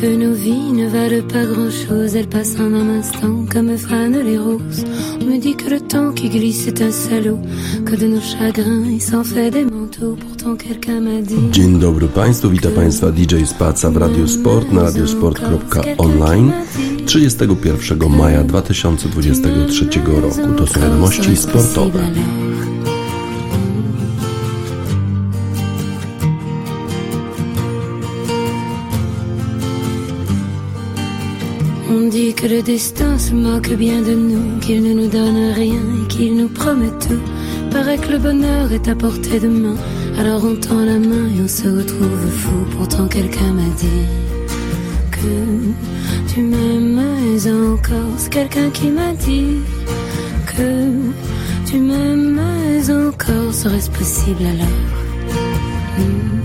que nos vies ne valent pas grand-chose, elles passent en un instant comme les roses. On me dit que le temps qui glisse est un salaud, que de nos chagrins il s'en fait des manteaux, pourtant quelqu'un m'a dit... Dzień dobry Państwu, witam Państwa DJ Spaca w Radio Sport na radiosport.online 31 maja 2023 roku. To są wiadomości sportowe. Que le destin se moque bien de nous, qu'il ne nous donne rien et qu'il nous promet tout. Paraît que le bonheur est à portée de main, alors on tend la main et on se retrouve fou. Pourtant quelqu'un m'a dit que tu m'aimes encore. C'est quelqu'un qui m'a dit que tu m'aimes encore. Serait-ce possible alors? Hmm.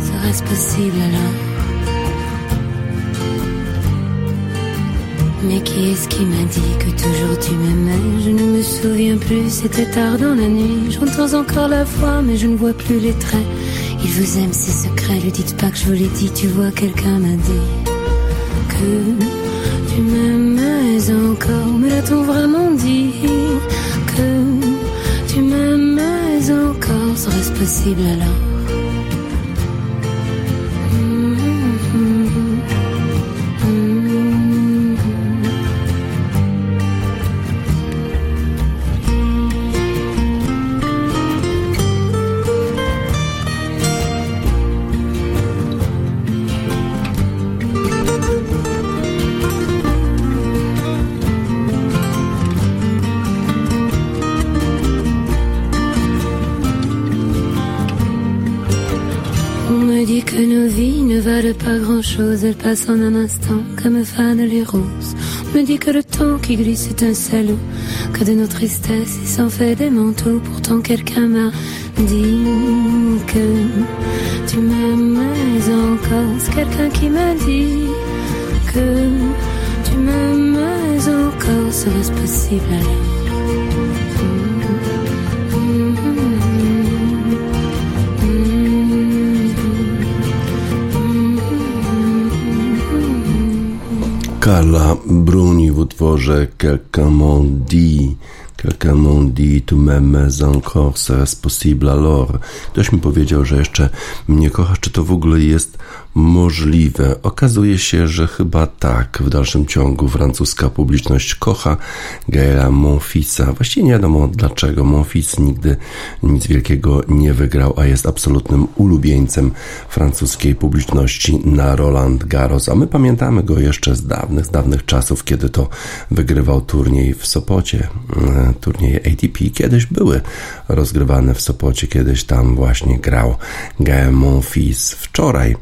Serait-ce possible alors? Mais qui est-ce qui m'a dit que toujours tu m'aimais? Je ne me souviens plus, c'était tard dans la nuit. J'entends encore la voix, mais je ne vois plus les traits. Il vous aime, ses secrets, lui dites pas que je vous l'ai dit, tu vois, quelqu'un m'a dit que tu m'aimais encore. Mais l'a-t-on vraiment dit que tu m'aimais encore? Serait-ce possible alors? Pas grand chose, elle passe en un instant comme fanent les roses. On me dit que le temps qui glisse est un salaud, que de nos tristesses il s'en fait des manteaux. Pourtant quelqu'un m'a dit que tu m'aimais encore. C'est quelqu'un qui m'a dit que tu m'aimais encore. Serait-ce possible? Carla Bruni w utworze Quelqu'un Quelqu'un m'en dit, tu m'aimes encore, c'est possible alors. Ktoś mi powiedział, że jeszcze mnie kocha, czy to w ogóle jest możliwe. Okazuje się, że chyba tak. W dalszym ciągu francuska publiczność kocha Gaela Monfisa. Właściwie nie wiadomo dlaczego. Monfils nigdy nic wielkiego nie wygrał, a jest absolutnym ulubieńcem francuskiej publiczności na Roland Garros. A my pamiętamy go jeszcze z dawnych, z dawnych czasów, kiedy to wygrywał turniej w Sopocie. Turnieje ATP kiedyś były rozgrywane w Sopocie, kiedyś tam właśnie grał Gael Monfils. Wczoraj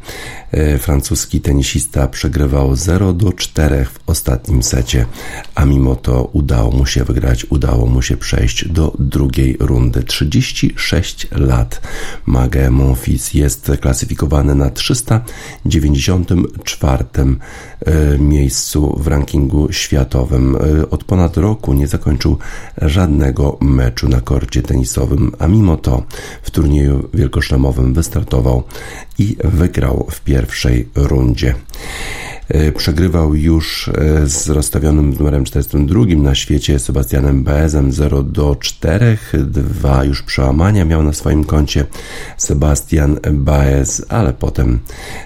francuski tenisista przegrywał 0 do 4 w ostatnim secie, a mimo to udało mu się wygrać, udało mu się przejść do drugiej rundy. 36 lat Magé Monfils jest klasyfikowany na 394 e, miejscu w rankingu światowym. E, od ponad roku nie zakończył żadnego meczu na korcie tenisowym, a mimo to w turnieju wielkoszlemowym wystartował i wygrał w pierwszej rundzie. E, przegrywał już e, z rozstawionym numerem 42 na świecie Sebastianem Baezem 0 do 4. Dwa już przełamania miał na swoim koncie Sebastian Baez, ale potem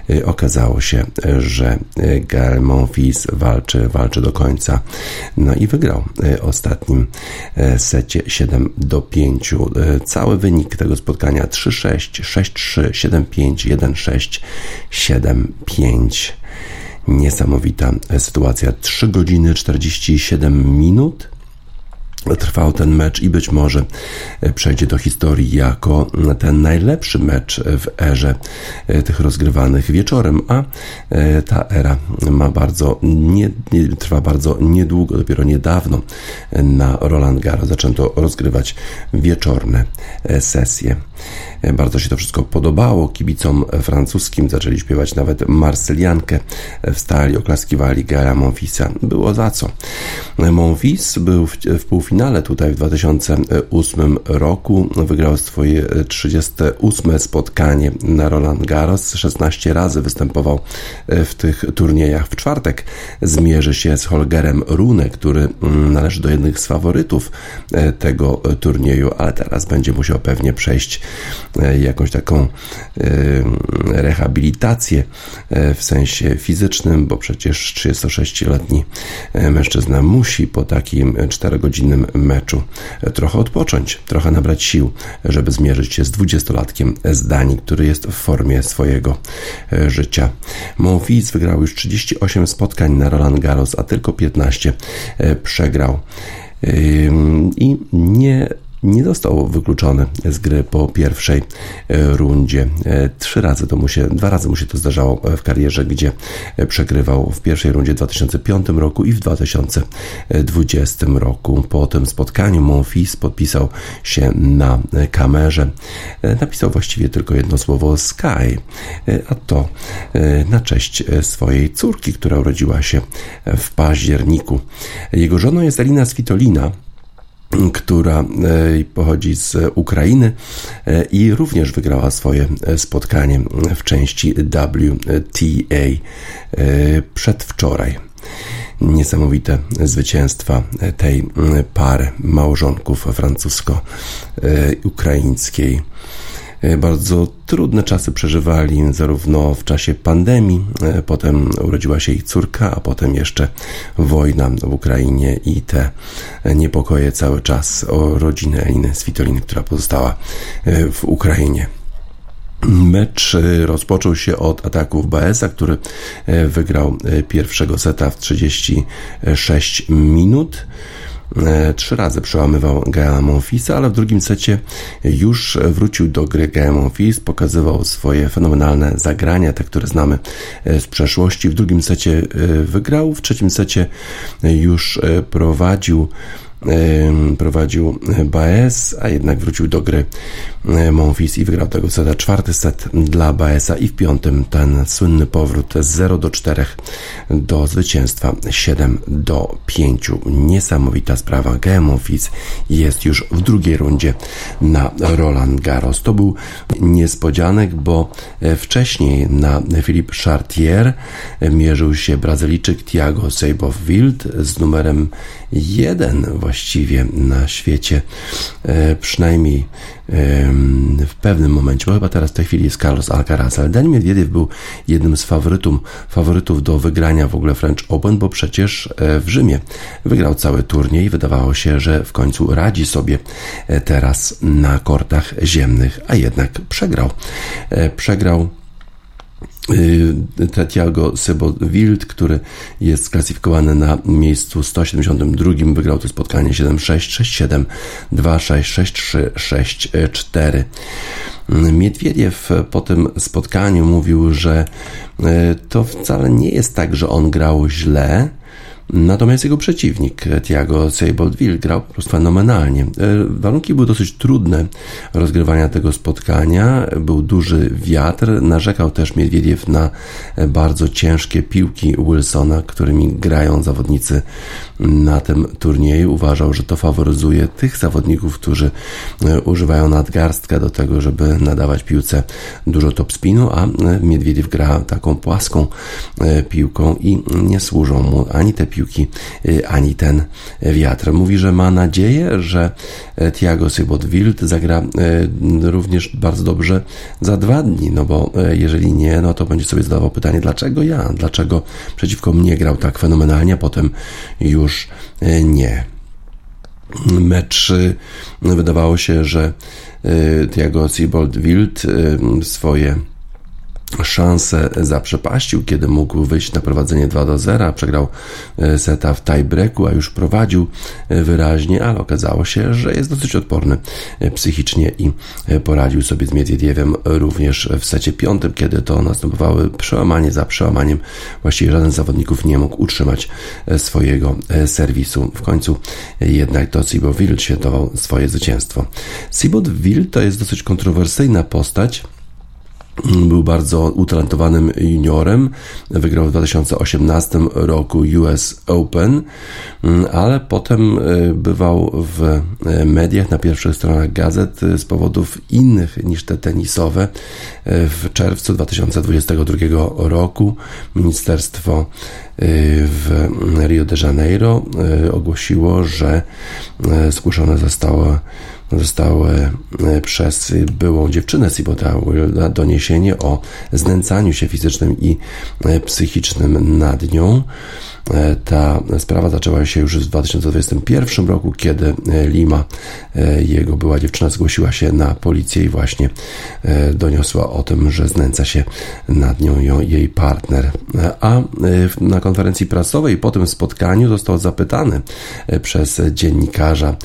e, okazało się, że Gael Monfils walczy, walczy do końca. No i wygrał ostatnim secie 7 do 5. Cały wynik tego spotkania 3-6, 6-3, 7-5, 1-6, 7-5. Niesamowita sytuacja. 3 godziny 47 minut trwał ten mecz i być może przejdzie do historii jako ten najlepszy mecz w erze tych rozgrywanych wieczorem, a ta era ma bardzo nie, nie, trwa bardzo niedługo, dopiero niedawno na Roland Garros zaczęto rozgrywać wieczorne sesje. Bardzo się to wszystko podobało kibicom francuskim, zaczęli śpiewać nawet Marsyliankę, wstali, oklaskiwali Gaela Monfisa. Było za co. Monfils był w, w półfinale półfinale tutaj w 2008 roku. Wygrał swoje 38 spotkanie na Roland Garros. 16 razy występował w tych turniejach. W czwartek zmierzy się z Holgerem Rune, który mm, należy do jednych z faworytów tego turnieju, ale teraz będzie musiał pewnie przejść jakąś taką rehabilitację w sensie fizycznym, bo przecież 36-letni mężczyzna musi po takim 4-godzinnym meczu trochę odpocząć, trochę nabrać sił, żeby zmierzyć się z 20-latkiem z Danii, który jest w formie swojego e, życia. Monfils wygrał już 38 spotkań na Roland Garros, a tylko 15 e, przegrał. I nie nie został wykluczony z gry po pierwszej e, rundzie. E, trzy razy to mu się, dwa razy mu się to zdarzało w karierze, gdzie e, przegrywał w pierwszej rundzie w 2005 roku i w 2020 roku. Po tym spotkaniu Monfils podpisał się na kamerze. Napisał właściwie tylko jedno słowo Sky, a to na cześć swojej córki, która urodziła się w październiku. Jego żoną jest Alina Svitolina, która e, pochodzi z Ukrainy e, i również wygrała swoje e, spotkanie w części WTA przedwczoraj. Niesamowite zwycięstwa tej pary małżonków francusko-ukraińskiej. E, bardzo trudne czasy przeżywali, zarówno w czasie pandemii, e, potem urodziła się ich córka, a potem jeszcze wojna w Ukrainie i te niepokoje cały czas o rodzinę Eliny Svitoliny, która pozostała e, w Ukrainie. Mecz rozpoczął się od ataków Baeza, który wygrał pierwszego seta w 36 minut. E, trzy razy przełamywał Gaela Monfisa, ale w drugim secie już wrócił do gry Gael Monfils, pokazywał swoje fenomenalne zagrania, te, które znamy e, z przeszłości. W drugim secie e, wygrał, w trzecim secie już prowadził prowadził Baez, a jednak wrócił do gry Monfils i wygrał tego seta. Czwarty set dla Baeza i w piątym ten słynny powrót z 0 do 4 do zwycięstwa 7 do 5. Niesamowita sprawa. Gael Monfils jest już w drugiej rundzie na Roland Garros. To był niespodzianek, bo wcześniej na Philippe Chartier mierzył się Brazylijczyk Thiago Seyboth-Wild z numerem 1 właściwie na świecie, e, przynajmniej w pewnym momencie, bo chyba teraz w tej chwili jest Carlos Alcaraz, ale Daniel Medvedev był jednym z faworytów, faworytów do wygrania w ogóle French Open, bo przecież e, w Rzymie wygrał cały turniej. Wydawało się, że w końcu radzi sobie e, teraz na kortach ziemnych, a jednak przegrał. Przegrał Tatiago Sebo-Wild, który jest sklasyfikowany na miejscu 172, wygrał to spotkanie 7-6, 6-7, 2-6, 6-3, 6-4. Miedwiediew po tym spotkaniu mówił, że y, to wcale nie jest tak, że on grał źle, Natomiast jego przeciwnik, Thiago Seybold-Ville, grał po prostu fenomenalnie. E, warunki były dosyć trudne rozgrywania tego spotkania. Był duży wiatr. Narzekał też Miedwiediew na bardzo ciężkie piłki Wilsona, którymi grają zawodnicy na tym turnieju. Uważał, że to faworyzuje tych zawodników, którzy e, używają nadgarstka do tego, żeby nadawać piłce dużo top spinu, a Miedwiediew gra taką płaską e, piłką i nie służą mu ani te piłki, ani ten wiatr. Mówi, że ma nadzieję, że e, Thiago Sybot-Wild zagra e, również bardzo dobrze za dwa dni, no bo e, jeżeli nie, no to będzie sobie zadawał pytanie, dlaczego ja, dlaczego przeciwko mnie grał tak fenomenalnie, a potem już nie. Mecz wydawało się, że Thiago Sibold-Wild swoje szansę zaprzepaścił, kiedy mógł wyjść na prowadzenie 2 do 0, przegrał e, seta w tiebreaku, a już prowadził e, wyraźnie, ale okazało się, że jest dosyć odporny e, psychicznie i poradził sobie z Miedwiediewem również w secie piątym, kiedy to następowały przełamanie za przełamaniem. Właściwie żaden z zawodników nie mógł utrzymać swojego serwisu. W końcu jednak to Sibo Wild świętował swoje zwycięstwo. Sibo Wild to jest dosyć kontrowersyjna postać, był bardzo utalentowanym juniorem. Wygrał w 2018 roku US Open, ale potem e, bywał w e, mediach na pierwszych stronach gazet z powodów innych niż te tenisowe. W czerwcu 2022 roku ministerstwo w Rio de Janeiro ogłosiło, że zgłoszone zostało zostało e, przez byłą dziewczynę Sibota doniesienie o znęcaniu się fizycznym i e, psychicznym nad nią. E, ta sprawa zaczęła się już w 2021 roku, kiedy e, Lima, e, jego była dziewczyna, zgłosiła się na policję i właśnie doniosła o tym, że znęca się nad nią jej partner. A na konferencji prasowej po tym spotkaniu został zapytany przez dziennikarza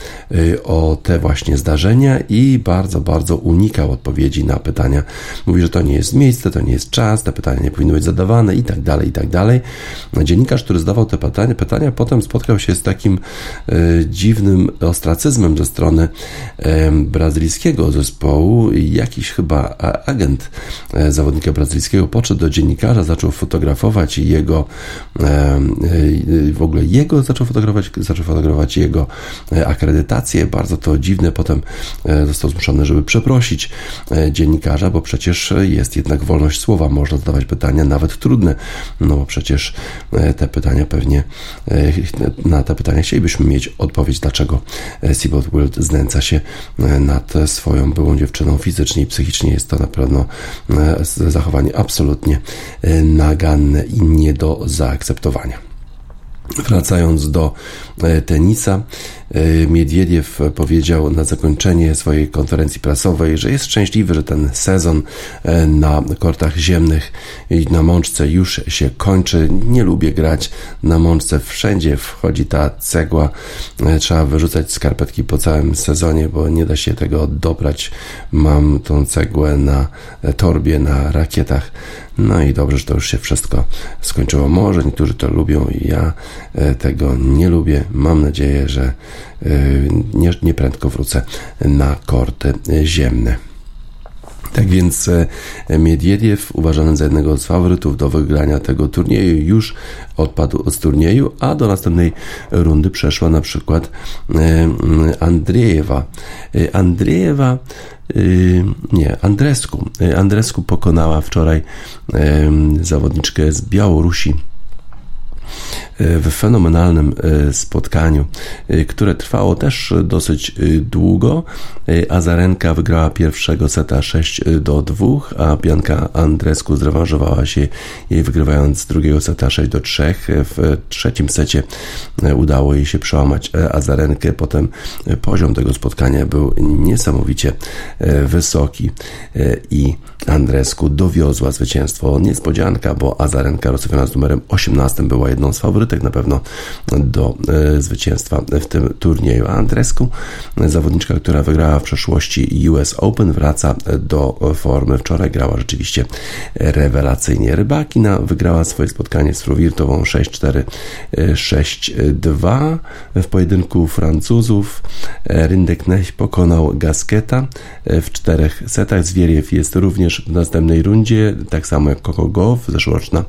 o te właśnie zdarzenia i bardzo, bardzo unikał odpowiedzi na pytania. Mówi, że to nie jest miejsce, to nie jest czas, te pytania nie powinny być zadawane i tak dalej, i tak dalej. Dziennikarz, który zdawał te pytania, pytania potem spotkał się z takim e, dziwnym ostracyzmem ze strony e, brazylijskiego zespołu. Jakiś chyba agent e, zawodnika brazylijskiego podszedł do dziennikarza, zaczął fotografować jego w ogóle jego zaczął fotografować, zaczął fotografować jego akredytację. Bardzo to dziwne. Potem został zmuszony, żeby przeprosić dziennikarza, bo przecież jest jednak wolność słowa. Można zadawać pytania, nawet trudne, no bo przecież te pytania pytania pewnie e, na te pytania chcielibyśmy mieć odpowiedź, dlaczego e, Seabold Wild znęca się e, nad swoją byłą dziewczyną fizycznie i psychicznie. Jest to na pewno zachowanie absolutnie naganne i nie do zaakceptowania. Wracając do tenisa, E, Miedwiediew powiedział na zakończenie swojej konferencji prasowej, że jest szczęśliwy, że ten sezon e, na kortach ziemnych i na mączce już się kończy. Nie lubię grać na mączce. Wszędzie wchodzi ta cegła. E, trzeba wyrzucać skarpetki po całym sezonie, bo nie da się tego dobrać. Mam tą cegłę na torbie, na rakietach. No i dobrze, że to już się wszystko skończyło. Może niektórzy to lubią, ja tego nie lubię. Mam nadzieję, że Y, nie, nie prędko wrócę na korty ziemne. Tak więc e, Miedwiediew, uważany za jednego z faworytów do wygrania tego turnieju, już odpadł z turnieju, a do następnej rundy przeszła na przykład e, Andrzejewa. E, Andrzejewa nie, Andresku. Andresku pokonała wczoraj zawodniczkę z Białorusi w fenomenalnym e, spotkaniu, e, które trwało też dosyć e, długo. Azarenka wygrała pierwszego seta 6 do 2, a Bianka Andresku zrewanżowała się jej wygrywając drugiego seta 6 do 3. W trzecim secie udało jej się przełamać Azarenkę. Potem poziom tego spotkania był niesamowicie wysoki i Andresku dowiozła zwycięstwo. Niespodzianka, bo Azarenka rozstawiona z numerem 18 była jedną z faworytów faworytek na pewno do e, zwycięstwa w tym turnieju. Andresku, zawodniczka, która wygrała w przeszłości US Open, wraca do formy. Wczoraj grała rzeczywiście rewelacyjnie. Rybakina wygrała swoje spotkanie z Fruwirtową 6-4, 6-2 w pojedynku Francuzów. Ryndek Nech pokonał Gasketa w czterech setach. Zwieriew jest również w następnej rundzie, tak samo jak Coco Goff, zeszłoroczna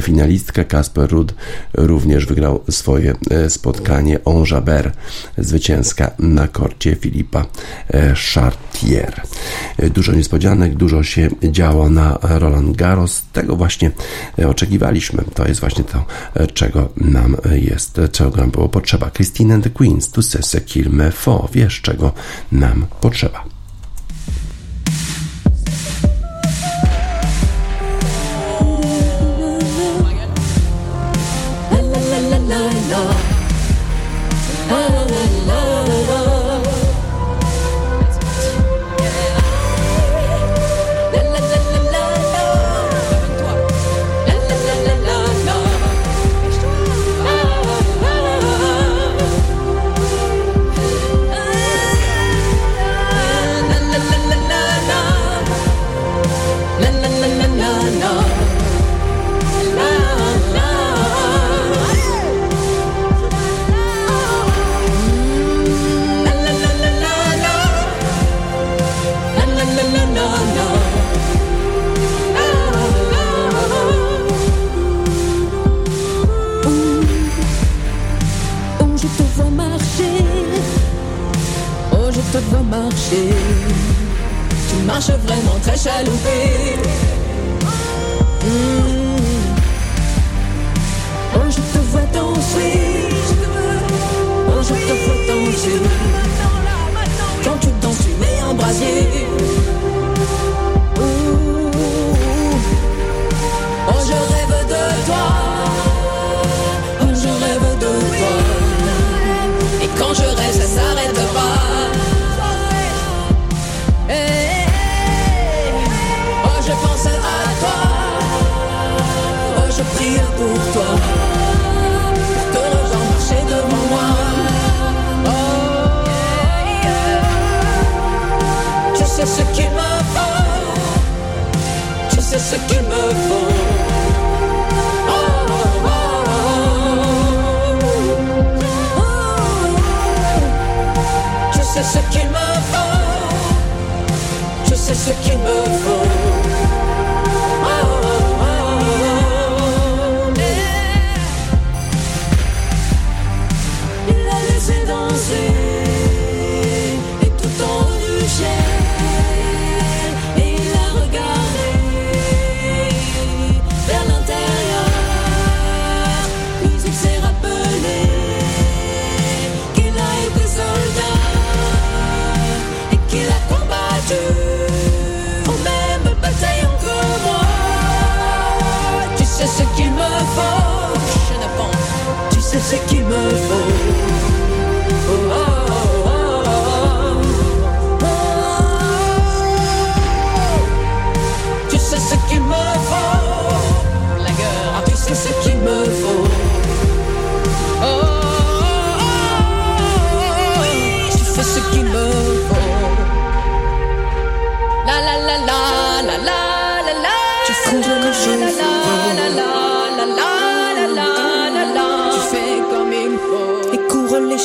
finalistka Kasper Rudd również wygrał swoje e, spotkanie Onjaber, zwycięska na korcie Filipa e, Chartier. E, dużo niespodzianek, dużo się działo na Roland Garros. Tego właśnie oczekiwaliśmy. To jest właśnie to, czego nam jest, czego nam było potrzeba. Christine and the Queens, tu se kill me fo. Wiesz, czego nam potrzeba.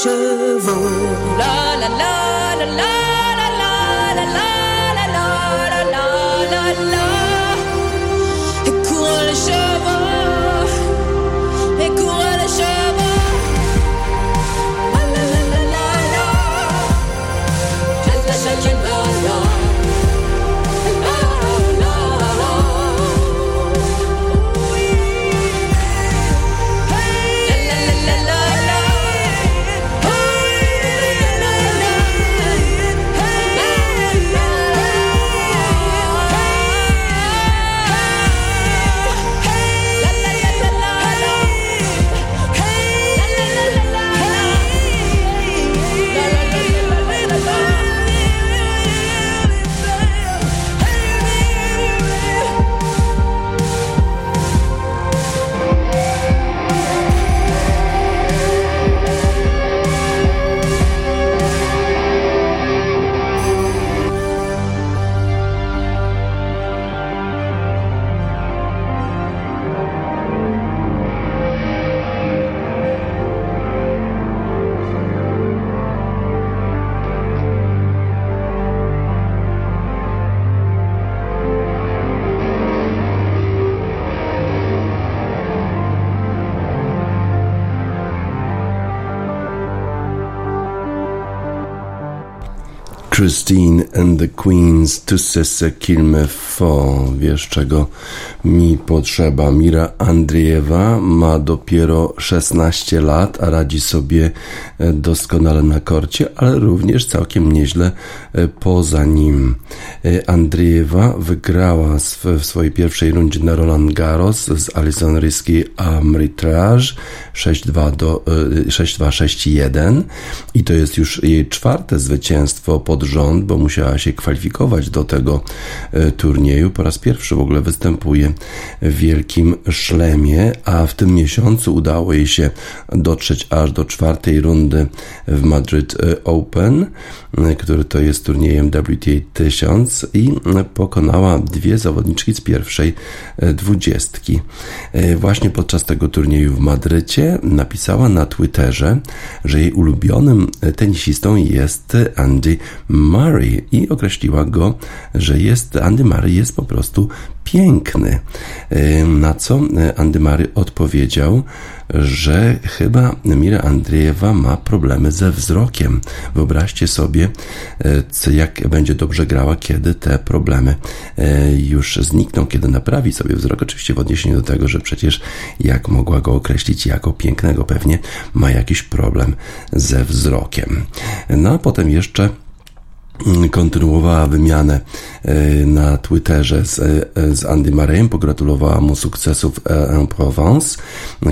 Chevaux. Christine and the Queen's to Sessa Kilmeth. Wiesz czego mi potrzeba. Mira Andriejewa ma dopiero 16 lat, a radzi sobie e, doskonale na korcie, ale również całkiem nieźle e, poza nim. E, Andriejewa wygrała w swojej pierwszej rundzie na Roland Garros z Alison Risky Amritrage 6-2 do 6-2-6-1 i to jest już jej czwarte zwycięstwo pod rząd, bo musiała się kwalifikować do tego e, turnieju. Po raz pierwszy w ogóle występuje w wielkim szlemie, a w tym miesiącu udało jej się dotrzeć aż do czwartej rundy w Madrid e, Open, e, który to jest turniejem WTA 1000 i pokonała dwie zawodniczki z pierwszej dwudziestki. Właśnie podczas tego turnieju w Madrycie napisała na Twitterze, że jej ulubionym tenisistą jest Andy Murray i określiła go, że jest Andy Murray jest po prostu piękny. Na co Andy Murray odpowiedział, że chyba Mira Andrzejewa ma problemy ze wzrokiem. Wyobraźcie sobie, jak będzie dobrze grała, kiedy te problemy już znikną, kiedy naprawi sobie wzrok. Oczywiście w odniesieniu do tego, że przecież jak mogła go określić jako pięknego, pewnie ma jakiś problem ze wzrokiem. No a potem jeszcze kontynuowała wymianę e, na Twitterze z, e, z Andy Murrayem, pogratulowała mu sukcesów en Provence,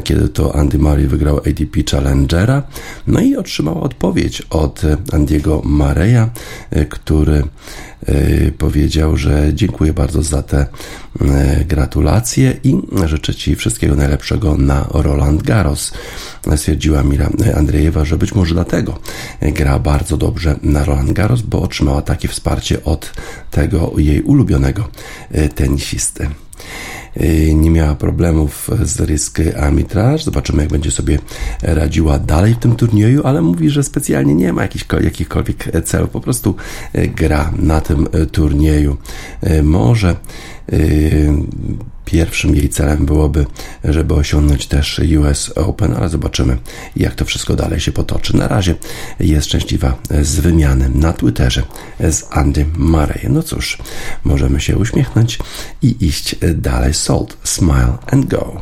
kiedy to Andy Murray wygrał ADP Challengera, no i otrzymała odpowiedź od Andiego Murraya, e, który powiedział, że dziękuję bardzo za te y, gratulacje i życzę Ci wszystkiego najlepszego na Roland Garros. Stwierdziła Mira Andrzejewa, że być może dlatego gra bardzo dobrze na Roland Garros, bo otrzymała takie wsparcie od tego jej ulubionego y, tenisisty. Y, nie miała problemów z Risk Armitrage. Zobaczymy, jak będzie sobie radziła dalej w tym turnieju, ale mówi, że specjalnie nie ma jakichkolwiek celów, po prostu y, gra na tym y, turnieju. Może Pierwszym jej celem byłoby, żeby osiągnąć też US Open, ale zobaczymy, jak to wszystko dalej się potoczy. Na razie jest szczęśliwa z wymiany na Twitterze z Andy Murray. No cóż, możemy się uśmiechnąć i iść dalej. Salt, smile and go.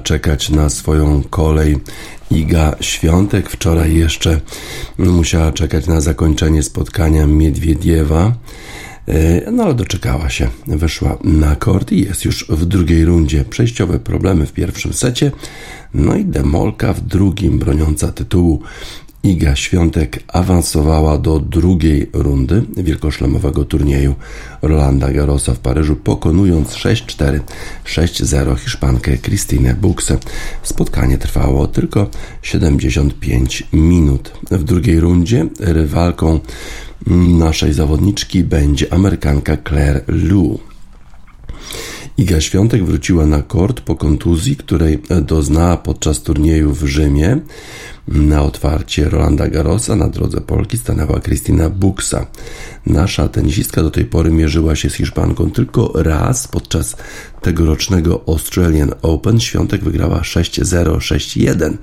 Czekać na swoją kolej Iga Świątek. Wczoraj jeszcze musiała czekać na zakończenie spotkania Miedwiediewa. E, no ale doczekała się, wyszła na kort i jest już w drugiej rundzie. Przejściowe problemy w pierwszym secie, no i demolka w drugim, broniąca tytułu Iga Świątek awansowała do drugiej rundy wielkoszlemowego turnieju Rolanda Garrosa w Paryżu, pokonując 6-4, 6-0 Hiszpankę Christine Buxę. Spotkanie trwało tylko 75 minut. W drugiej rundzie rywalką naszej zawodniczki będzie Amerykanka Claire Liu. Iga Świątek wróciła na kort po kontuzji, której doznała podczas turnieju w Rzymie. Na otwarcie Rolanda Garrosa na drodze Polki stanęła Krystyna Buksa. Nasza tenisistka do tej pory mierzyła się z Hiszpanką tylko raz podczas tegorocznego Australian Open. Świątek wygrała 6-0, 6-1.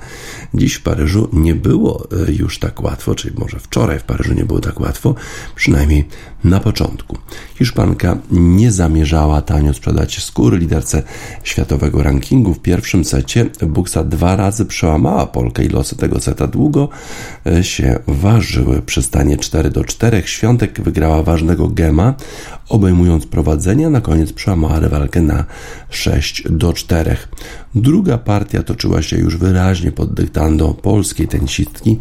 Dziś w Paryżu nie było e, już tak łatwo, czyli może wczoraj w Paryżu nie było tak łatwo, przynajmniej na początku. Hiszpanka nie zamierzała tanio sprzedać skóry liderce światowego rankingu. W pierwszym secie Buksa dwa razy przełamała Polkę i losy tego seta długo e, się ważyły. Przy stanie 4 do 4 Świątek wygrała ważnego gema, obejmując prowadzenie, na koniec przełamała rywalkę na 6 do 4. Druga partia toczyła się już wyraźnie pod dyktando polskiej tenisistki.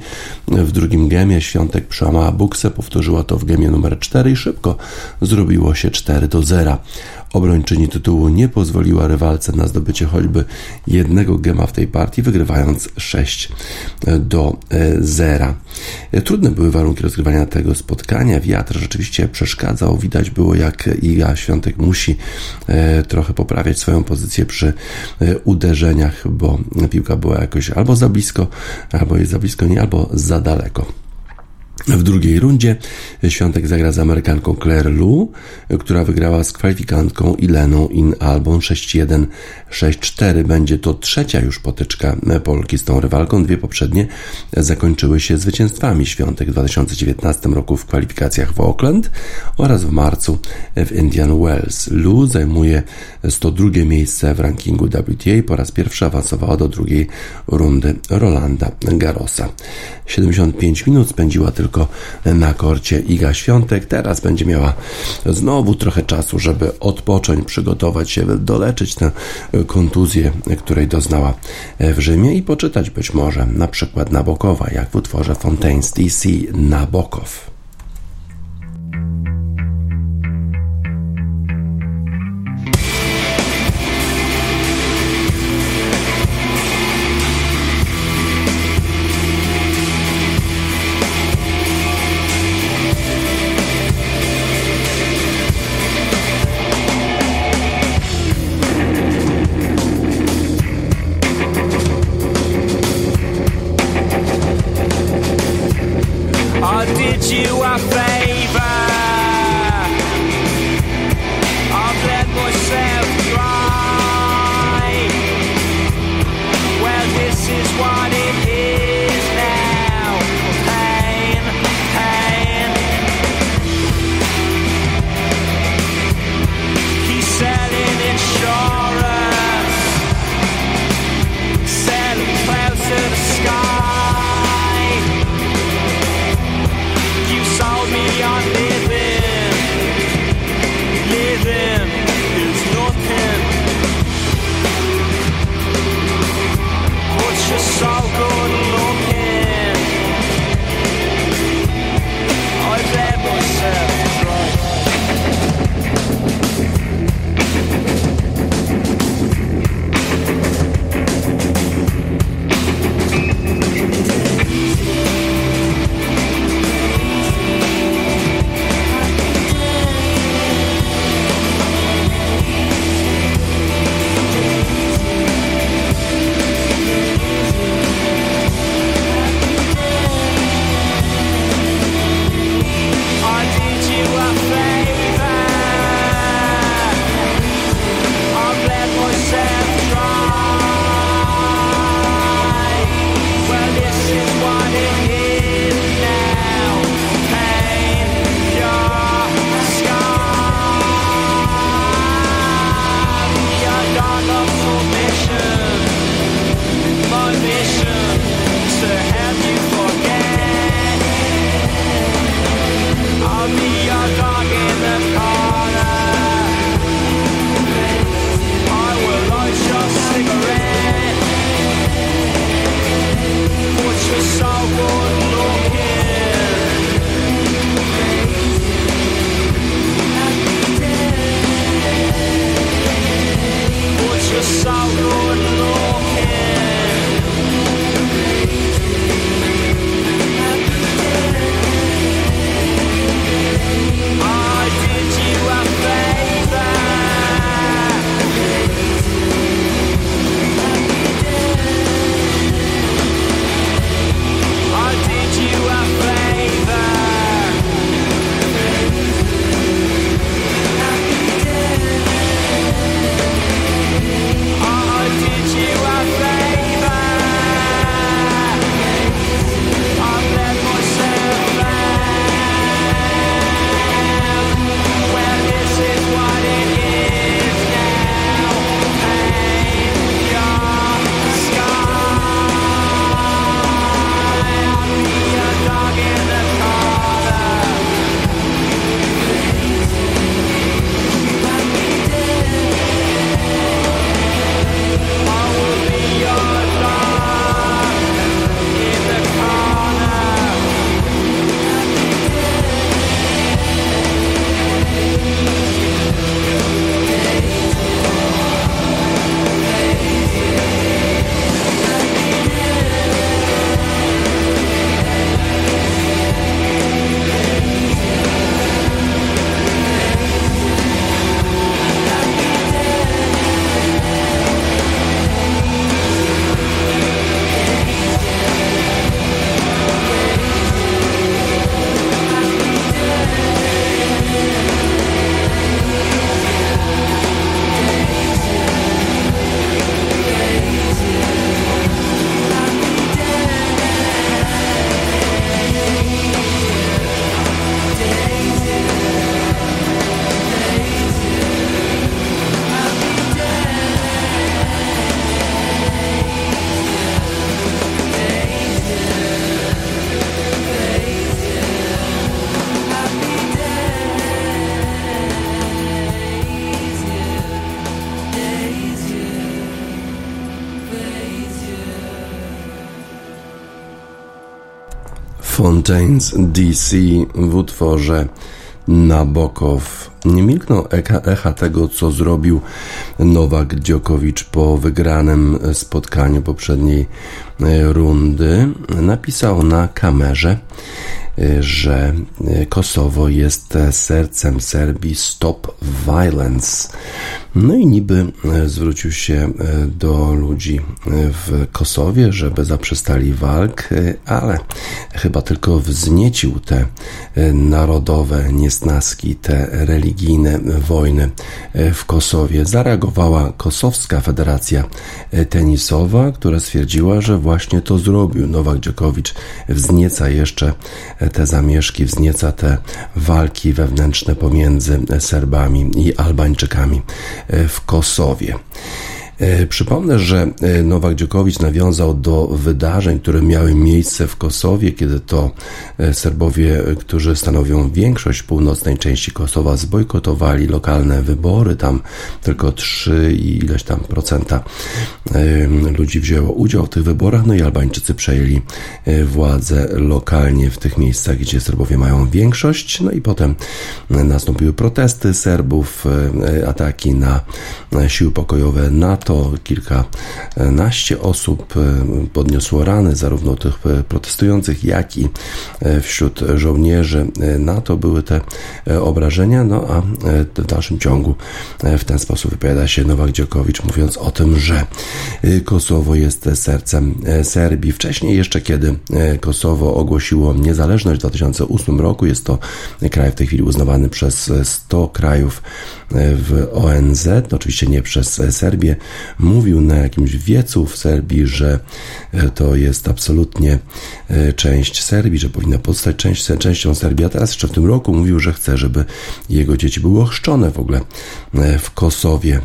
W drugim gemie Świątek przełamała buksę, powtórzyła to w gemie numer 4 i szybko zrobiło się 4 do 0. Obrończyni tytułu nie pozwoliła rywalce na zdobycie choćby jednego gema w tej partii, wygrywając 6 do 0. Trudne były warunki rozgrywania tego spotkania. Wiatr rzeczywiście przeszkadzał. Widać było, jak Iga Świątek musi e, trochę poprawiać swoją pozycję przy e, uderzeniach, bo piłka była jakoś albo za blisko, albo jest za blisko, nie, albo za daleko. W drugiej rundzie Świątek zagra z Amerykanką Claire Lu, która wygrała z kwalifikantką Ileną In Albon 6-1, 6-4. Będzie to trzecia już potyczka Polki z tą rywalką. Dwie poprzednie zakończyły się zwycięstwami Świątek w 2019 roku w kwalifikacjach w Auckland oraz w marcu w Indian Wells. Lu zajmuje 102 miejsce w rankingu WTA. Po raz pierwszy awansowała do drugiej rundy Rolanda Garrosa. 75 minut spędziła tylko tylko na korcie Iga Świątek. Teraz będzie miała znowu trochę czasu, żeby odpocząć, przygotować się, doleczyć tę kontuzję, której doznała w Rzymie i poczytać być może na przykład Nabokowa, jak w utworze Fontaine's DC Nabokow. Fontaines DC w utworze Nabokow. Nie milkną echa, echa tego, co zrobił Nowak Dziokowicz po wygranym spotkaniu poprzedniej rundy. Napisał na kamerze, że e, Kosowo jest sercem Serbii Stop Violence. No i niby e, zwrócił się e, do ludzi e, w Kosowie, żeby zaprzestali walk, ale chyba tylko wzniecił te narodowe niesnaski, te religijne wojny w Kosowie. Zareagowała Kosowska Federacja Tenisowa, która stwierdziła, że właśnie to zrobił. Nowak Dziokowicz wznieca jeszcze te zamieszki, wznieca te walki wewnętrzne pomiędzy Serbami i Albańczykami w Kosowie. E, przypomnę, że e, Nowak Dziokowicz nawiązał do wydarzeń, które miały miejsce w Kosowie, kiedy to e, Serbowie, którzy stanowią większość północnej części Kosowa, zbojkotowali lokalne wybory. Tam tylko 3 i ileś tam procenta ludzi wzięło udział w tych wyborach, no i Albańczycy przejęli władzę lokalnie w tych miejscach, gdzie Serbowie mają większość. No i potem nastąpiły protesty Serbów, ataki na siły pokojowe NATO to kilkanaście osób e, podniosło rany, zarówno tych e, protestujących, jak i e, wśród żołnierzy NATO były te obrażenia, no a w dalszym ciągu w ten sposób wypowiada się Nowak Dziokowicz, mówiąc o tym, że Kosowo jest sercem Serbii. Wcześniej jeszcze, kiedy Kosowo ogłosiło niezależność w 2008 roku, jest to kraj w tej chwili uznawany przez 100 krajów w ONZ, oczywiście nie przez Serbię, mówił na jakimś wiecu w Serbii, że e, to jest absolutnie e, część Serbii, że powinna pozostać część, częścią Serbii, a teraz jeszcze w tym roku mówił, że chce, żeby jego dzieci były ochrzczone w ogóle e, w Kosowie.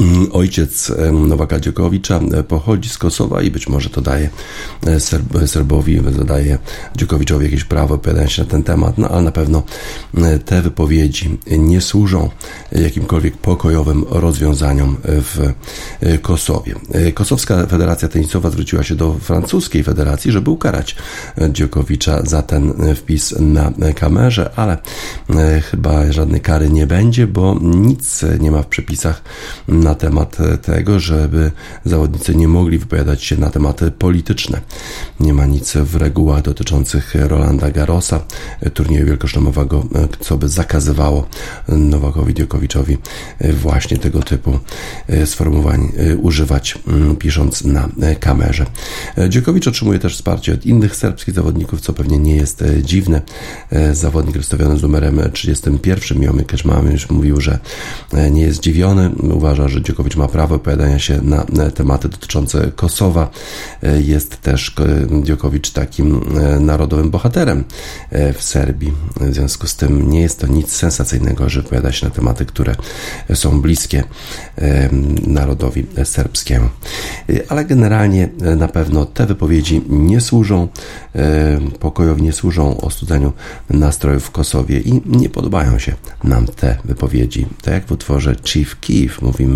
Mm, ojciec Nowaka Dziokowicza e, pochodzi z Kosowa i być może to daje e, Serb, Serbowi, daje Dziokowiczowi jakieś prawo opowiadania się na ten temat, no ale na pewno e, te wypowiedzi nie służą jakimkolwiek pokojowym rozwiązaniom w Kosowie. Kosowska Federacja Tenisowa zwróciła się do francuskiej federacji, żeby ukarać Dziokowicza za ten wpis na kamerze, ale chyba żadnej kary nie będzie, bo nic nie ma w przepisach na temat tego, żeby zawodnicy nie mogli wypowiadać się na tematy polityczne. Nie ma nic w regułach dotyczących Rolanda Garrosa, turnieju wielkoszlemowego, co by zakazywało Nowakowi Diokowiczowi właśnie tego typu sformułowań używać, pisząc na kamerze. Dziokowicz otrzymuje też wsparcie od innych serbskich zawodników, co pewnie nie jest dziwne. Zawodnik rozstawiony z numerem 31, Jomy Keczmamy już mówił, że nie jest zdziwiony, uważa, że Dziokowicz ma prawo opowiadania się na tematy dotyczące Kosowa. E, jest też e, Dziokowicz takim e, narodowym bohaterem w Serbii. W związku z tym nie jest to nic sensacyjnego, że wypowiada się na tematy, które są bliskie narodowi serbskiemu. Ale generalnie na pewno te wypowiedzi nie służą pokojowi, nie służą ostudzeniu nastrojów w Kosowie i nie podobają się nam te wypowiedzi. Tak jak w utworze Chief Keef mówimy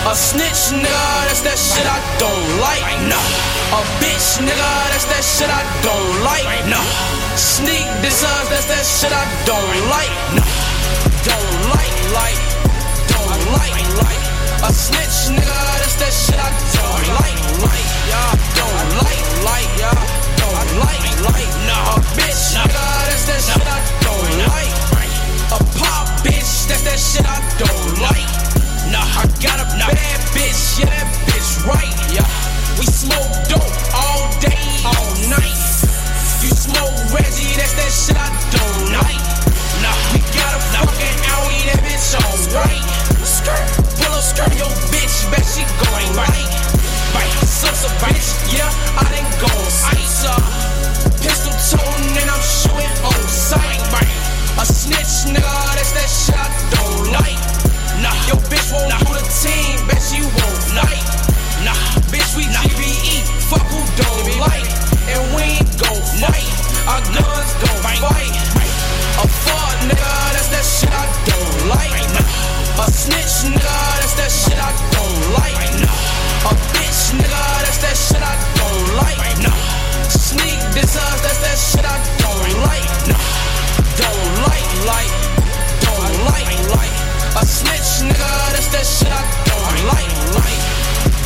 A snitch, nigga, that's that shit I don't like. No. A bitch, nigga, that's that shit I don't like. No. Sneak designs, that's that shit I don't like. No. Don't like, like, don't like, like. A snitch, nigga, that's that shit I don't like, like. Yeah, don't like, like, yeah, don't like, like. No. A bitch, nigga, that's that shit I don't like. A pop bitch, that's that shit I don't like. Nah, I got a nah. bad bitch, yeah, that bitch right. Yeah. We smoke dope all day, all night. You smoke Reggie, that's that shit I don't like. Nah, we got a fucking Audi, that bitch alright. Skirt, pull up skirt, yo bitch, bet she going right. Bite, sucks a bitch, yeah, I done gone ice up. Pistol toting and I'm shooting on sight, right. A snitch, nigga, that's that shit I don't like. Nah, your bitch won't nah. do the team, bet She won't nah. fight. Nah, bitch, we nah. GBE, fuck who don't like. And we ain't gon' fight, our guns gon' fight. fight. A fuck nigga, that's that shit I don't like. Nah. A snitch nigga, that's that shit I don't like. Nah. A bitch nigga, that's that shit I don't like. Nah. Sneak this up, that's that shit I don't like. Nah, don't like, like, don't like, like. A snitch nigga, that's that shit I don't like, like.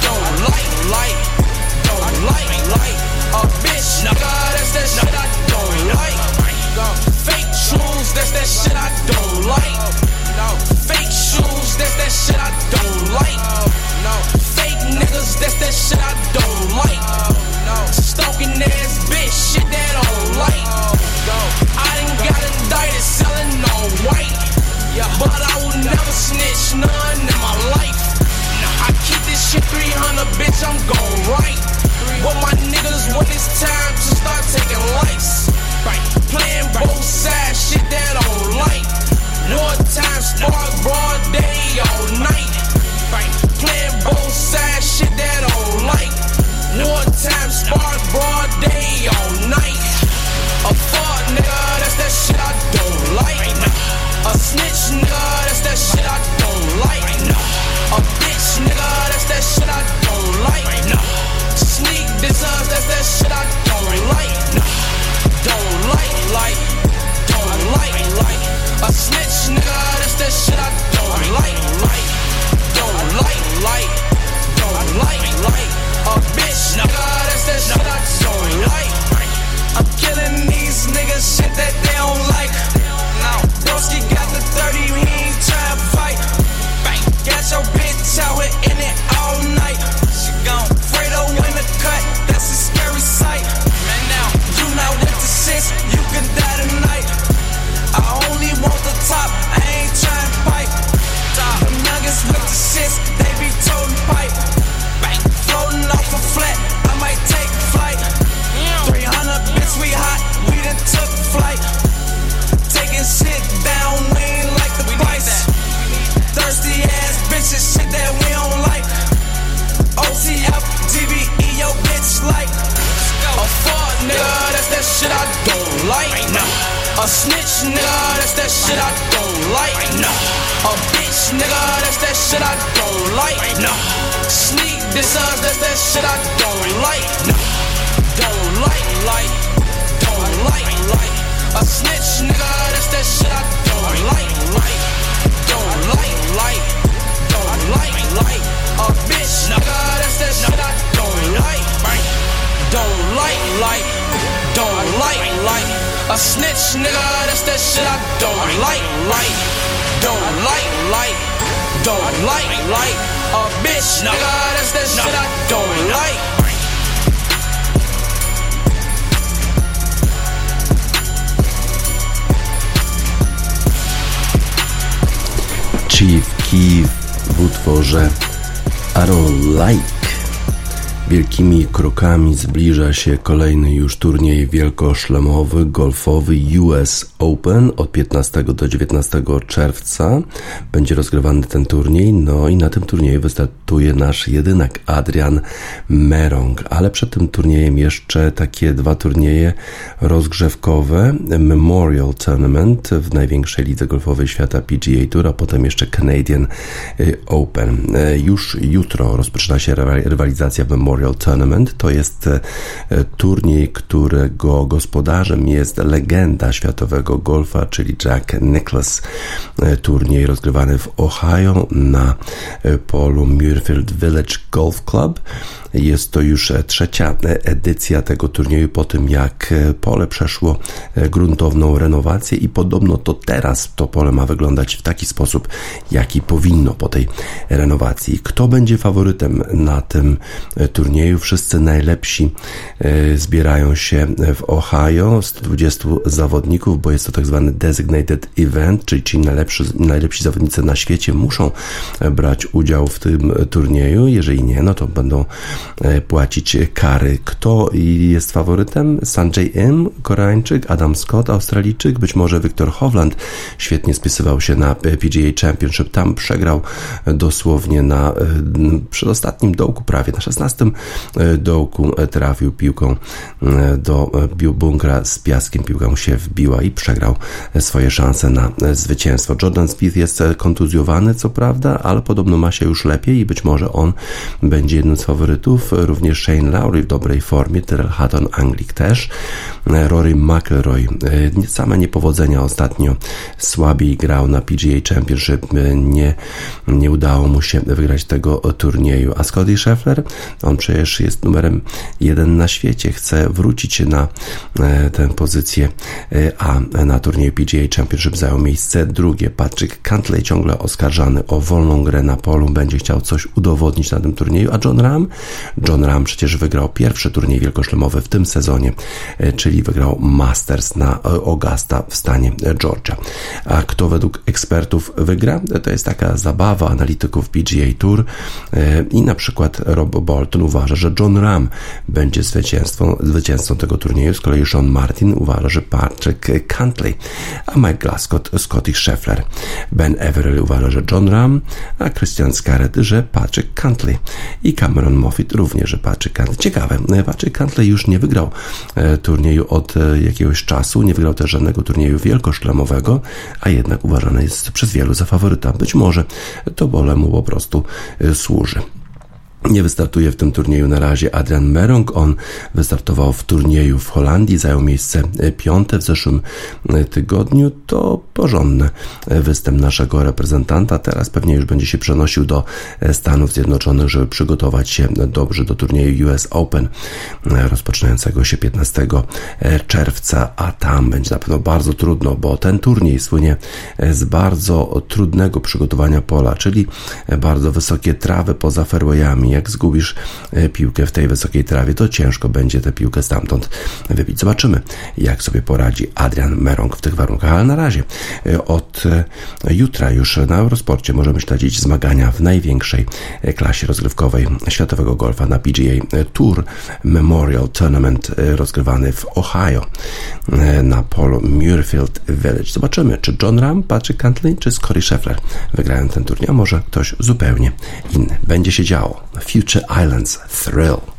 Don't like, like, don't like, like. A bitch nigga, that's that shit I don't like. Fake shoes, that's that shit I don't like. Like. A snitch nigga, that's that shit I don't like. A bitch nigga, that's that shit I don't like. Sneak this us, that's that shit I don't like. Don't like, like, don't like, like. A snitch nigga, that's that shit I don't like, like. Don't like, like, don't like, like. A bitch nigga, that's that shit I don't like, Don't like, like, don't like, like. A snitch nigga, that's that shit I don't like, like. Don't like, like, don't like, like. A bitch nigga, that's that shit I don't like. Chief Keef w utworze I Don't Like. Wielkimi krokami zbliża się kolejny już turniej wielkoszlemowy, golfowy US Open od 15 do 19 czerwca. Będzie rozgrywany ten turniej, no i na tym turnieju wystartuje nasz jedynak Adrian Merong. Ale przed tym turniejem jeszcze takie dwa turnieje rozgrzewkowe. Memorial Tournament w największej lidze golfowej świata PGA Tour, a potem jeszcze Canadian y, Open. Już jutro rozpoczyna się rywalizacja w Memorial Tournament. To jest e, turniej, którego gospodarzem jest legenda światowego golfa, czyli Jack Nicklaus. E, turniej rozgrywany w Ohio na e, polu Muirfield Village Golf Club. Jest to już trzecia edycja tego turnieju po tym, jak pole przeszło gruntowną renowację i podobno to teraz to pole ma wyglądać w taki sposób, jaki powinno po tej renowacji. Kto będzie faworytem na tym turnieju? Wszyscy najlepsi zbierają się w Ohio, 120 zawodników, bo jest to tak zwany designated event, czyli ci najlepsi, najlepsi zawodnicy na świecie muszą brać udział w tym turnieju. Jeżeli nie, no to będą płacić kary. Kto jest faworytem? Sanjay M, Koreańczyk, Adam Scott, Australijczyk, być może Viktor Hovland świetnie spisywał się na PGA Championship. Tam przegrał dosłownie na przedostatnim dołku, prawie na 16 dołku trafił piłką do bunkra z piaskiem. Piłka się wbiła i przegrał swoje szanse na zwycięstwo. Jordan Spieth jest kontuzjowany, co prawda, ale podobno ma się już lepiej i być może on będzie jednym z faworytów. Również Shane Lowry w dobrej formie, Tyrell Hatton Anglik też, Rory McIlroy. Same niepowodzenia ostatnio słabiej grał na PGA Championship, nie, nie udało mu się wygrać tego turnieju. A Scotty Scheffler, on przecież jest numerem jeden na świecie, chce wrócić na e, tę pozycję, e, a na turnieju PGA Championship zajął miejsce drugie. Patrick Cantley ciągle oskarżany o wolną grę na polu, będzie chciał coś udowodnić na tym turnieju, a John Ram? John Ram przecież wygrał pierwszy turniej wielkoszlemowy w tym sezonie, e, czyli wygrał Masters na Augusta w stanie Georgia. A kto według ekspertów wygra? To jest taka zabawa analityków PGA Tour i na przykład Rob Bolton uważa, że John Ram będzie zwycięzcą, zwycięzcą tego turnieju, z kolei Sean Martin uważa, że Patrick Cantley, a Mike Glascott Scotty Scheffler. Ben Everill uważa, że John Ram, a Christian Scarrett, że Patrick Cantley i Cameron Moffitt również, że Patrick Cantley. Ciekawe, Patrick Cantley już nie wygrał e, turnieju od e, jakiegoś czasu, nie wygrał też żadnego turnieju wielkoszlemowego, a jednak uważany jest przez wielu za faworyta. Być może to bole mu po prostu e, służy. Nie wystartuje w tym turnieju na razie Adrian Merong. On wystartował w turnieju w Holandii, zajął miejsce piąte w zeszłym tygodniu. To porządny występ naszego reprezentanta. Teraz pewnie już będzie się przenosił do Stanów Zjednoczonych, żeby przygotować się dobrze do turnieju US Open rozpoczynającego się 15 czerwca, a tam będzie na pewno bardzo trudno, bo ten turniej słynie z bardzo trudnego przygotowania pola, czyli bardzo wysokie trawy poza fairwayami jak zgubisz e, piłkę w tej wysokiej trawie, to ciężko będzie tę piłkę stamtąd wybić. Zobaczymy, jak sobie poradzi Adrian Merong w tych warunkach, ale na razie e, od e, jutra już na Eurosporcie możemy śledzić zmagania w największej klasie rozgrywkowej światowego golfa na PGA Tour Memorial Tournament rozgrywany w Ohio na polu Muirfield Village. Zobaczymy, czy John Ram, Patrick Cantley czy Scotty Scheffler wygrają ten turniej, a może ktoś zupełnie inny. Będzie się działo. Future Islands Thrill.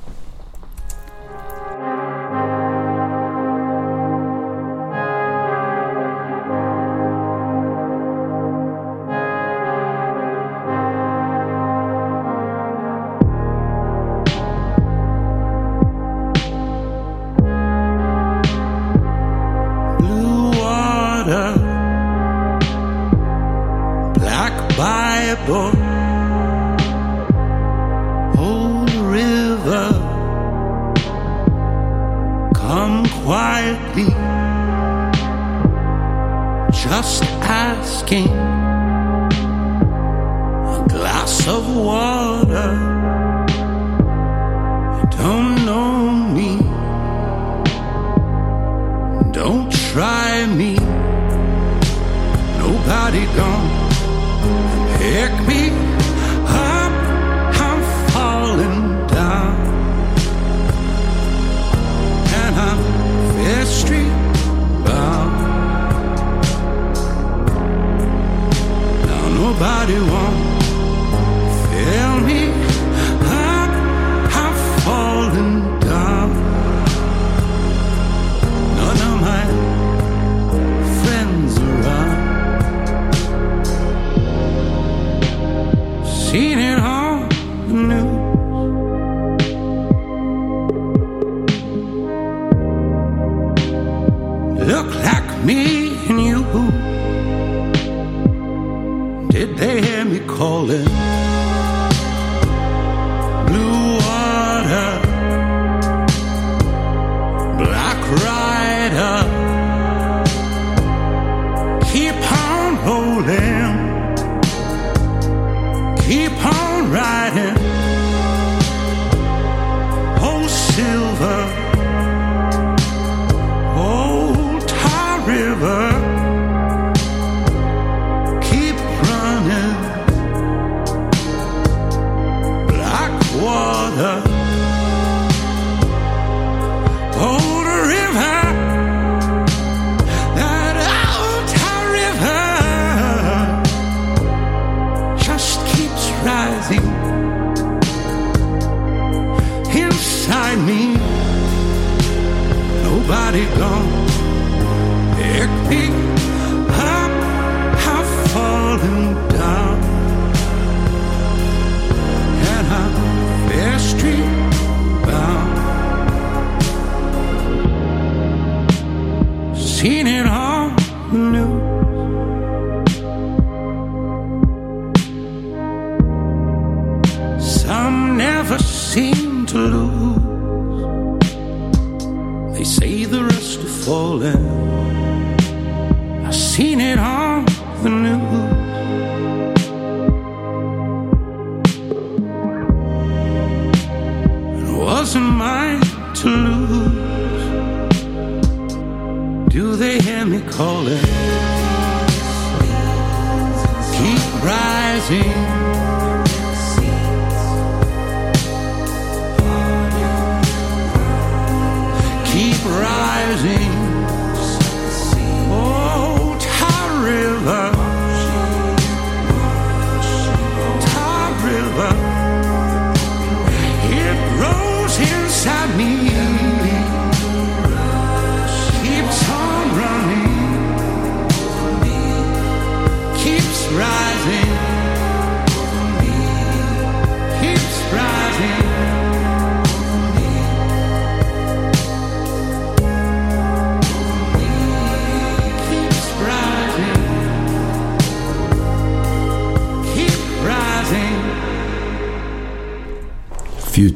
glass of water. Don't know me. Don't try me. Nobody gone. Pick me up, I've fallen down.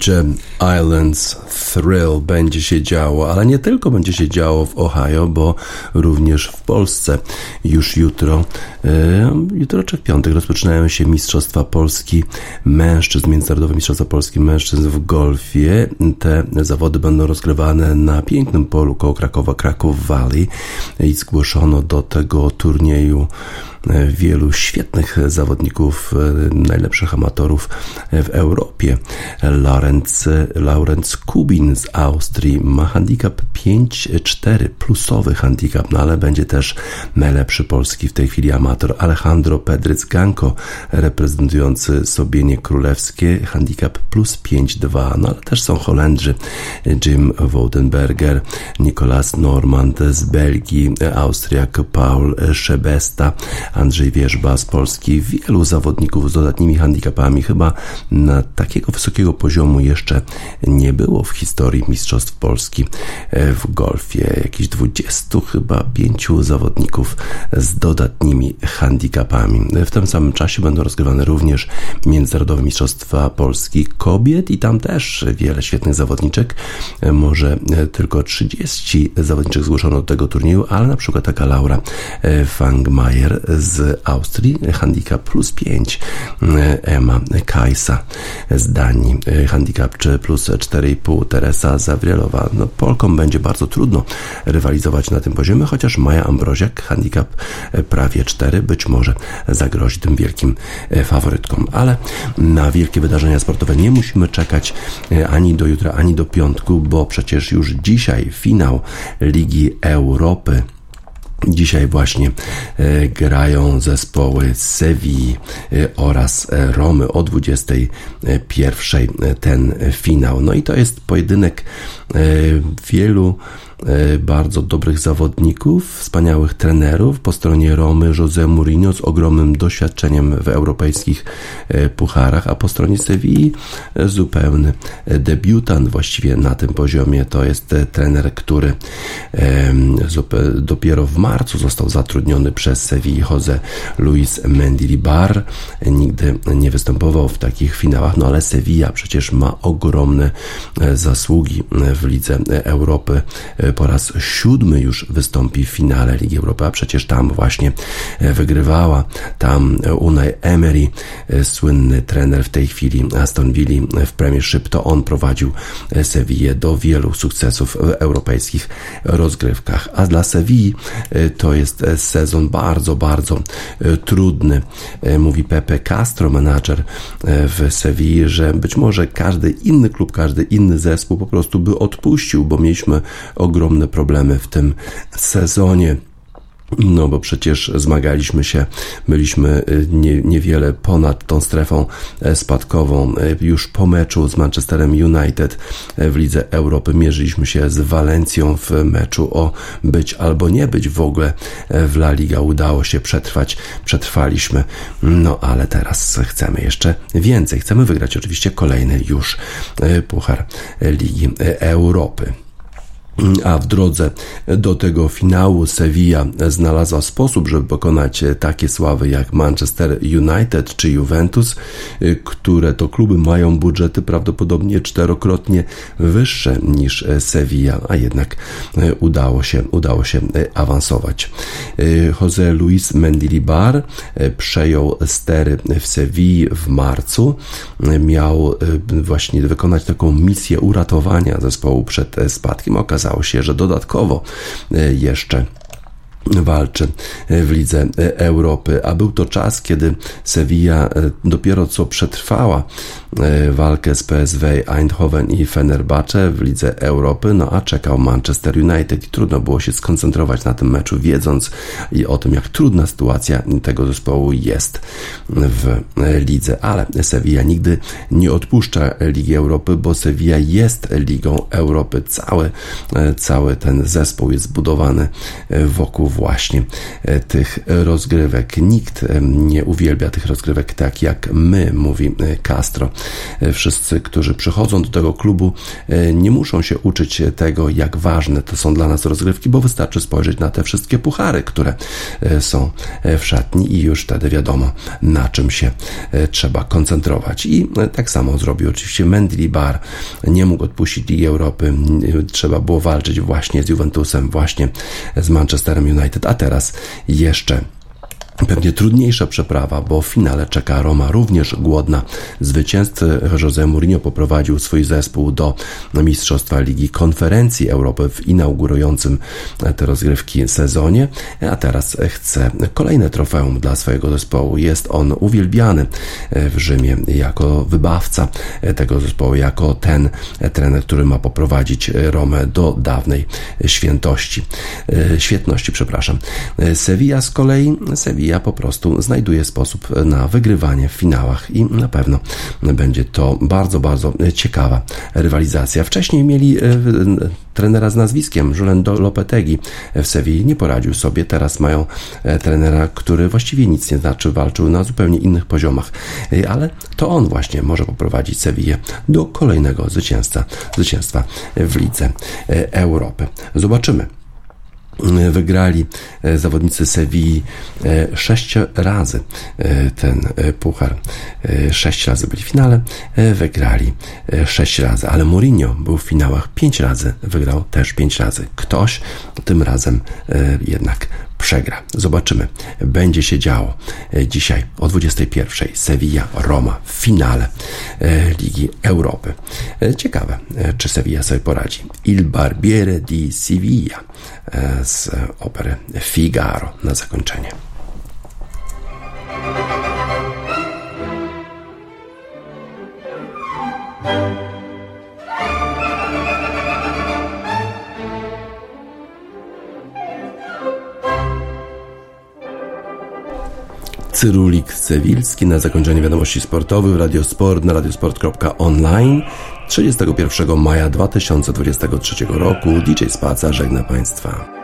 Future Islands Thrill będzie się działo, ale nie tylko będzie się działo w Ohio, bo również w Polsce. Już jutro, jutro czy w piątek rozpoczynają się Mistrzostwa Polski Mężczyzn, Międzynarodowe Mistrzostwa Polski Mężczyzn w golfie. Te zawody będą rozgrywane na pięknym polu koło Krakowa, Kraków Valley i zgłoszono do tego turnieju wielu świetnych zawodników, e, najlepszych amatorów w Europie. Lorenz, Laurent Kubin z Austrii ma handicap 5-4, plusowy handicap, no ale będzie też najlepszy polski w tej chwili amator Alejandro Pedryc Ganko, reprezentujący Sobienie Królewskie, handicap plus 5-2, no ale też są Holendrzy, Jim Wodenberger, Nicolas Normand z Belgii, Austriak Paul Szebesta, Andrzej Wierzba z Polski, wielu zawodników z dodatnimi handicapami, chyba na takiego wysokiego poziomu jeszcze nie było w historii Mistrzostw Polski w golfie. Jakieś 20 chyba pięciu zawodników z dodatnimi handicapami. W tym samym czasie będą rozgrywane również Międzynarodowe Mistrzostwa Polski Kobiet i tam też wiele świetnych zawodniczek. Może tylko 30 zawodniczek zgłoszono do tego turnieju, ale na przykład taka Laura Fangmeier z Austrii, handicap plus 5, Emma Kajsa z Danii, handicap plus 4,5, Teresa Zawrielowa. No, Polkom będzie bardzo trudno rywalizować na tym poziomie, chociaż Maja Ambroziak, handicap prawie 4, być może zagrozi tym wielkim faworytkom. Ale na wielkie wydarzenia sportowe nie musimy czekać ani do jutra, ani do piątku, bo przecież już dzisiaj finał Ligi Europy Dzisiaj właśnie e, grają zespoły Sewilli e, oraz Romy o 21 ten finał. No i to jest pojedynek e, wielu bardzo dobrych zawodników, wspaniałych trenerów. Po stronie Romy José Mourinho z ogromnym doświadczeniem w europejskich pucharach, a po stronie Sewilli zupełny debiutant właściwie na tym poziomie. To jest trener, który dopiero w marcu został zatrudniony przez Sewilli Jose Luis Mendilibar. Nigdy nie występował w takich finałach, no ale Sevilla przecież ma ogromne zasługi w Lidze Europy po raz siódmy już wystąpi w finale Ligi Europy, a przecież tam właśnie wygrywała. Tam Unai Emery, słynny trener w tej chwili Aston Villa w Premiership, to on prowadził Sevillę do wielu sukcesów w europejskich rozgrywkach. A dla Sevilli to jest sezon bardzo, bardzo trudny. Mówi Pepe Castro, menadżer w Sewilli, że być może każdy inny klub, każdy inny zespół po prostu by odpuścił, bo mieliśmy ogromne problemy w tym sezonie. No bo przecież zmagaliśmy się, byliśmy y, nie, niewiele ponad tą strefą e, spadkową. E, już po meczu z Manchesterem United e, w Lidze Europy mierzyliśmy się z Walencją w meczu o być albo nie być w ogóle w La Liga. Udało się przetrwać, przetrwaliśmy. No ale teraz chcemy jeszcze więcej. Chcemy wygrać oczywiście kolejny już Puchar Ligi Europy a w drodze do tego finału Sevilla znalazła sposób, żeby pokonać takie sławy jak Manchester United czy Juventus, które to kluby mają budżety prawdopodobnie czterokrotnie wyższe niż Sevilla, a jednak udało się, udało się awansować. Jose Luis Mendilibar przejął stery w Sewilli w marcu. Miał właśnie wykonać taką misję uratowania zespołu przed spadkiem. Okazało okazało się, że dodatkowo e, jeszcze walczy w Lidze Europy, a był to czas, kiedy Sevilla e, dopiero co przetrwała e, walkę z PSV Eindhoven i Fenerbahce w Lidze Europy, no a czekał Manchester United i trudno było się skoncentrować na tym meczu, wiedząc i o tym, jak trudna sytuacja tego zespołu jest w lidze, ale Sevilla nigdy nie odpuszcza Ligi Europy, bo Sevilla jest Ligą Europy. Cały, e, cały ten zespół jest zbudowany wokół właśnie e, tych rozgrywek. Nikt e, nie uwielbia tych rozgrywek tak jak my, mówi e, Castro. Wszyscy, którzy przychodzą do tego klubu, nie muszą się uczyć tego, jak ważne to są dla nas rozgrywki, bo wystarczy spojrzeć na te wszystkie puchary, które są w szatni i już wtedy wiadomo, na czym się trzeba koncentrować. I tak samo zrobił oczywiście Mendili Bar. Nie mógł odpuścić Ligi Europy. Trzeba było walczyć właśnie z Juventusem, właśnie z Manchesterem United United, a teraz jeszcze Pewnie trudniejsza przeprawa, bo w finale czeka Roma również głodna. Zwycięzcy Jose Mourinho poprowadził swój zespół do Mistrzostwa Ligi Konferencji Europy w inaugurującym te rozgrywki sezonie, a teraz chce kolejne trofeum dla swojego zespołu. Jest on uwielbiany w Rzymie jako wybawca tego zespołu, jako ten trener, który ma poprowadzić Romę do dawnej świętości, świetności, przepraszam. Sevilla z kolei, Sevilla ja po prostu znajduje sposób na wygrywanie w finałach i na pewno będzie to bardzo, bardzo ciekawa rywalizacja. Wcześniej mieli e, trenera z nazwiskiem Julen Lopetegi w Sewilli, nie poradził sobie. Teraz mają e, trenera, który właściwie nic nie znaczy, walczył na zupełnie innych poziomach, e, ale to on właśnie może poprowadzić Sewillę do kolejnego zwycięstwa, zwycięstwa w Lidze Europy. Zobaczymy wygrali e, zawodnicy Sewilli e, sześć razy e, ten puchar. Sześć razy byli w finale, wygrali sześć razy, ale Mourinho był w finałach pięć razy, wygrał też pięć razy. Ktoś tym razem jednak przegra. Zobaczymy. Będzie się działo dzisiaj o 21. Sevilla, Roma w finale Ligi Europy. Ciekawe, czy Sevilla sobie poradzi. Il Barbiere di Sevilla z opery Figaro na zakończenie. Cyrulik Cewilski na zakończenie wiadomości sportowych Radiosport na radiosport.online 31 maja 2023 roku DJ Spaca żegna Państwa.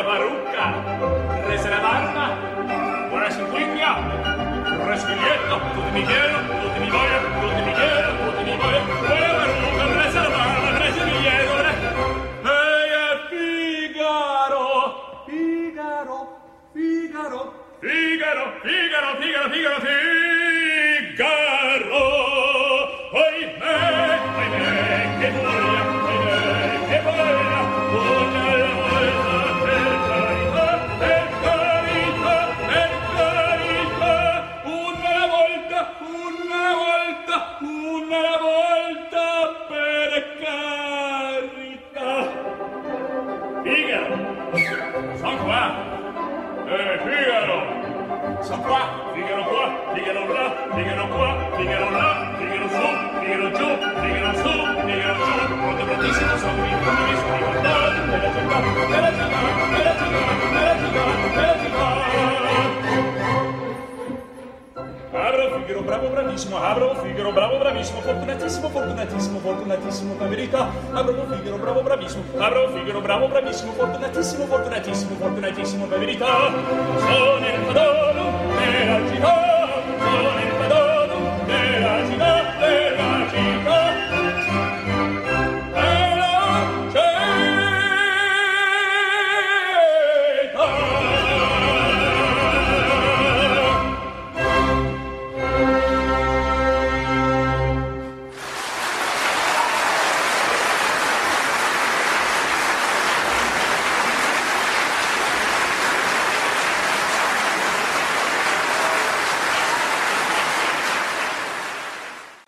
Sierra Baruca, Reservarna, Resilvinia, Resilieto, Ludmillero, Ludmilloyer, Ludmillero. bravo, bravissimo, Abro, Figaro, bravo, bravissimo, fortunatissimo, fortunatissimo, fortunatissimo, la verità, Abro, Figaro, bravo, bravissimo, Abro, Figaro, bravo, bravissimo, fortunatissimo, fortunatissimo, fortunatissimo, la verità, sono il padrone per agitare,